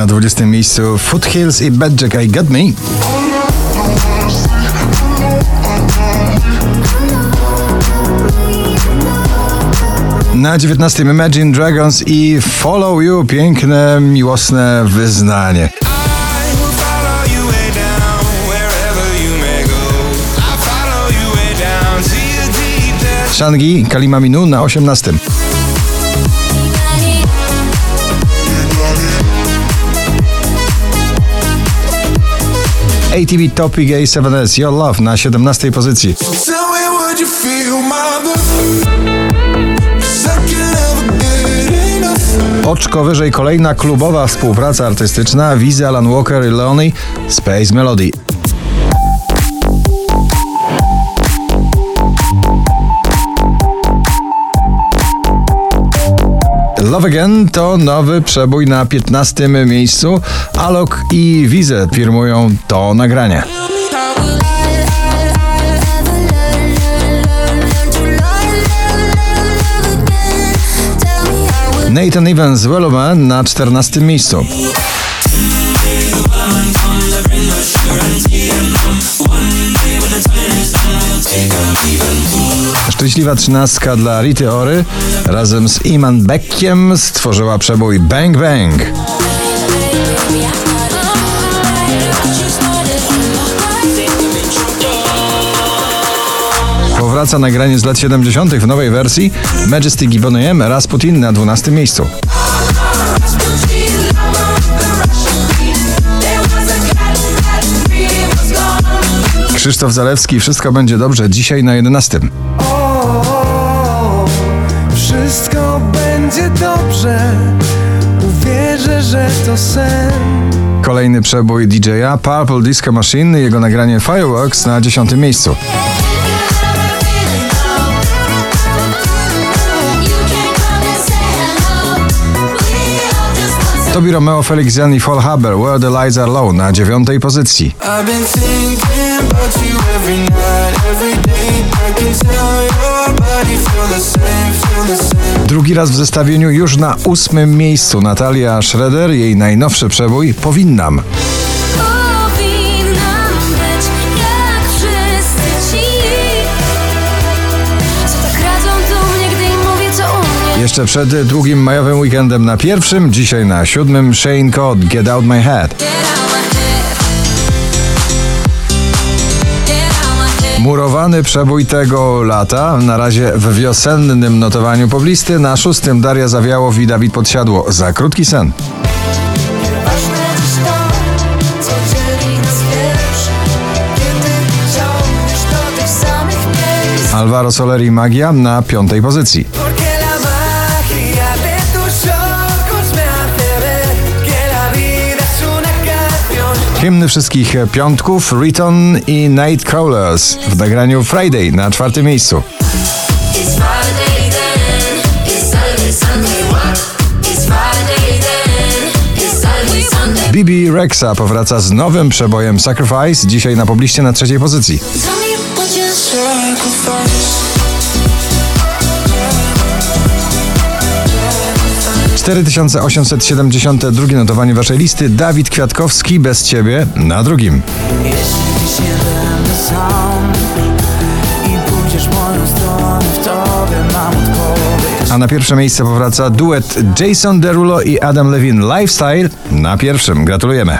Na 20 miejscu Foothills i Bad Jack I Got Me. Na 19 Imagine Dragons i Follow You, piękne, miłosne wyznanie. Shangi, Kalima Minu na 18. ATV Topic A7S Your Love na 17 pozycji. Oczko wyżej kolejna klubowa współpraca artystyczna Wizy, Alan Walker i Leonie Space Melody. Love Again to nowy przebój na 15 miejscu. Alok i Wize firmują to nagranie. Nathan Evans Wellman na 14 miejscu. Szczęśliwa trzynastka dla Rity Ory razem z Iman Beckiem stworzyła przebój Bang Bang. Powraca nagranie z lat 70. w nowej wersji Majesty i Boney M, Rasputin na 12 miejscu. Krzysztof Zalewski, wszystko będzie dobrze, dzisiaj na 11. Wszystko będzie dobrze, uwierzę, że to sen. Kolejny przebój DJ-a Purple Disco Machine, jego nagranie Fireworks na 10 miejscu. Tobi Romeo, Felix Jan i Fall Haber, Where the Lights Are Low na 9 pozycji. Drugi raz w zestawieniu już na ósmym miejscu Natalia Schroeder, jej najnowszy przebój Powinnam. Jeszcze przed długim majowym weekendem na pierwszym, dzisiaj na siódmym Shane Code Get Out My Head. Get out my head Murowany przebój tego lata, na razie w wiosennym notowaniu poblisty, na szóstym Daria Zawiałow i Dawid Podsiadło. Za krótki sen. Alvaro Soler i Magia na piątej pozycji. Hymny wszystkich piątków, Riton i Nightcrawlers w nagraniu Friday na czwartym miejscu. Bibi Rexa powraca z nowym przebojem Sacrifice, dzisiaj na pobliście na trzeciej pozycji. 4872 notowanie waszej listy, Dawid Kwiatkowski bez ciebie na drugim. Jeśli dziś nie będę sam i pójdziesz moją stronę, w tobie mam odpowiedź. A na pierwsze miejsce powraca duet Jason Derulo i Adam Levine Lifestyle na pierwszym. Gratulujemy.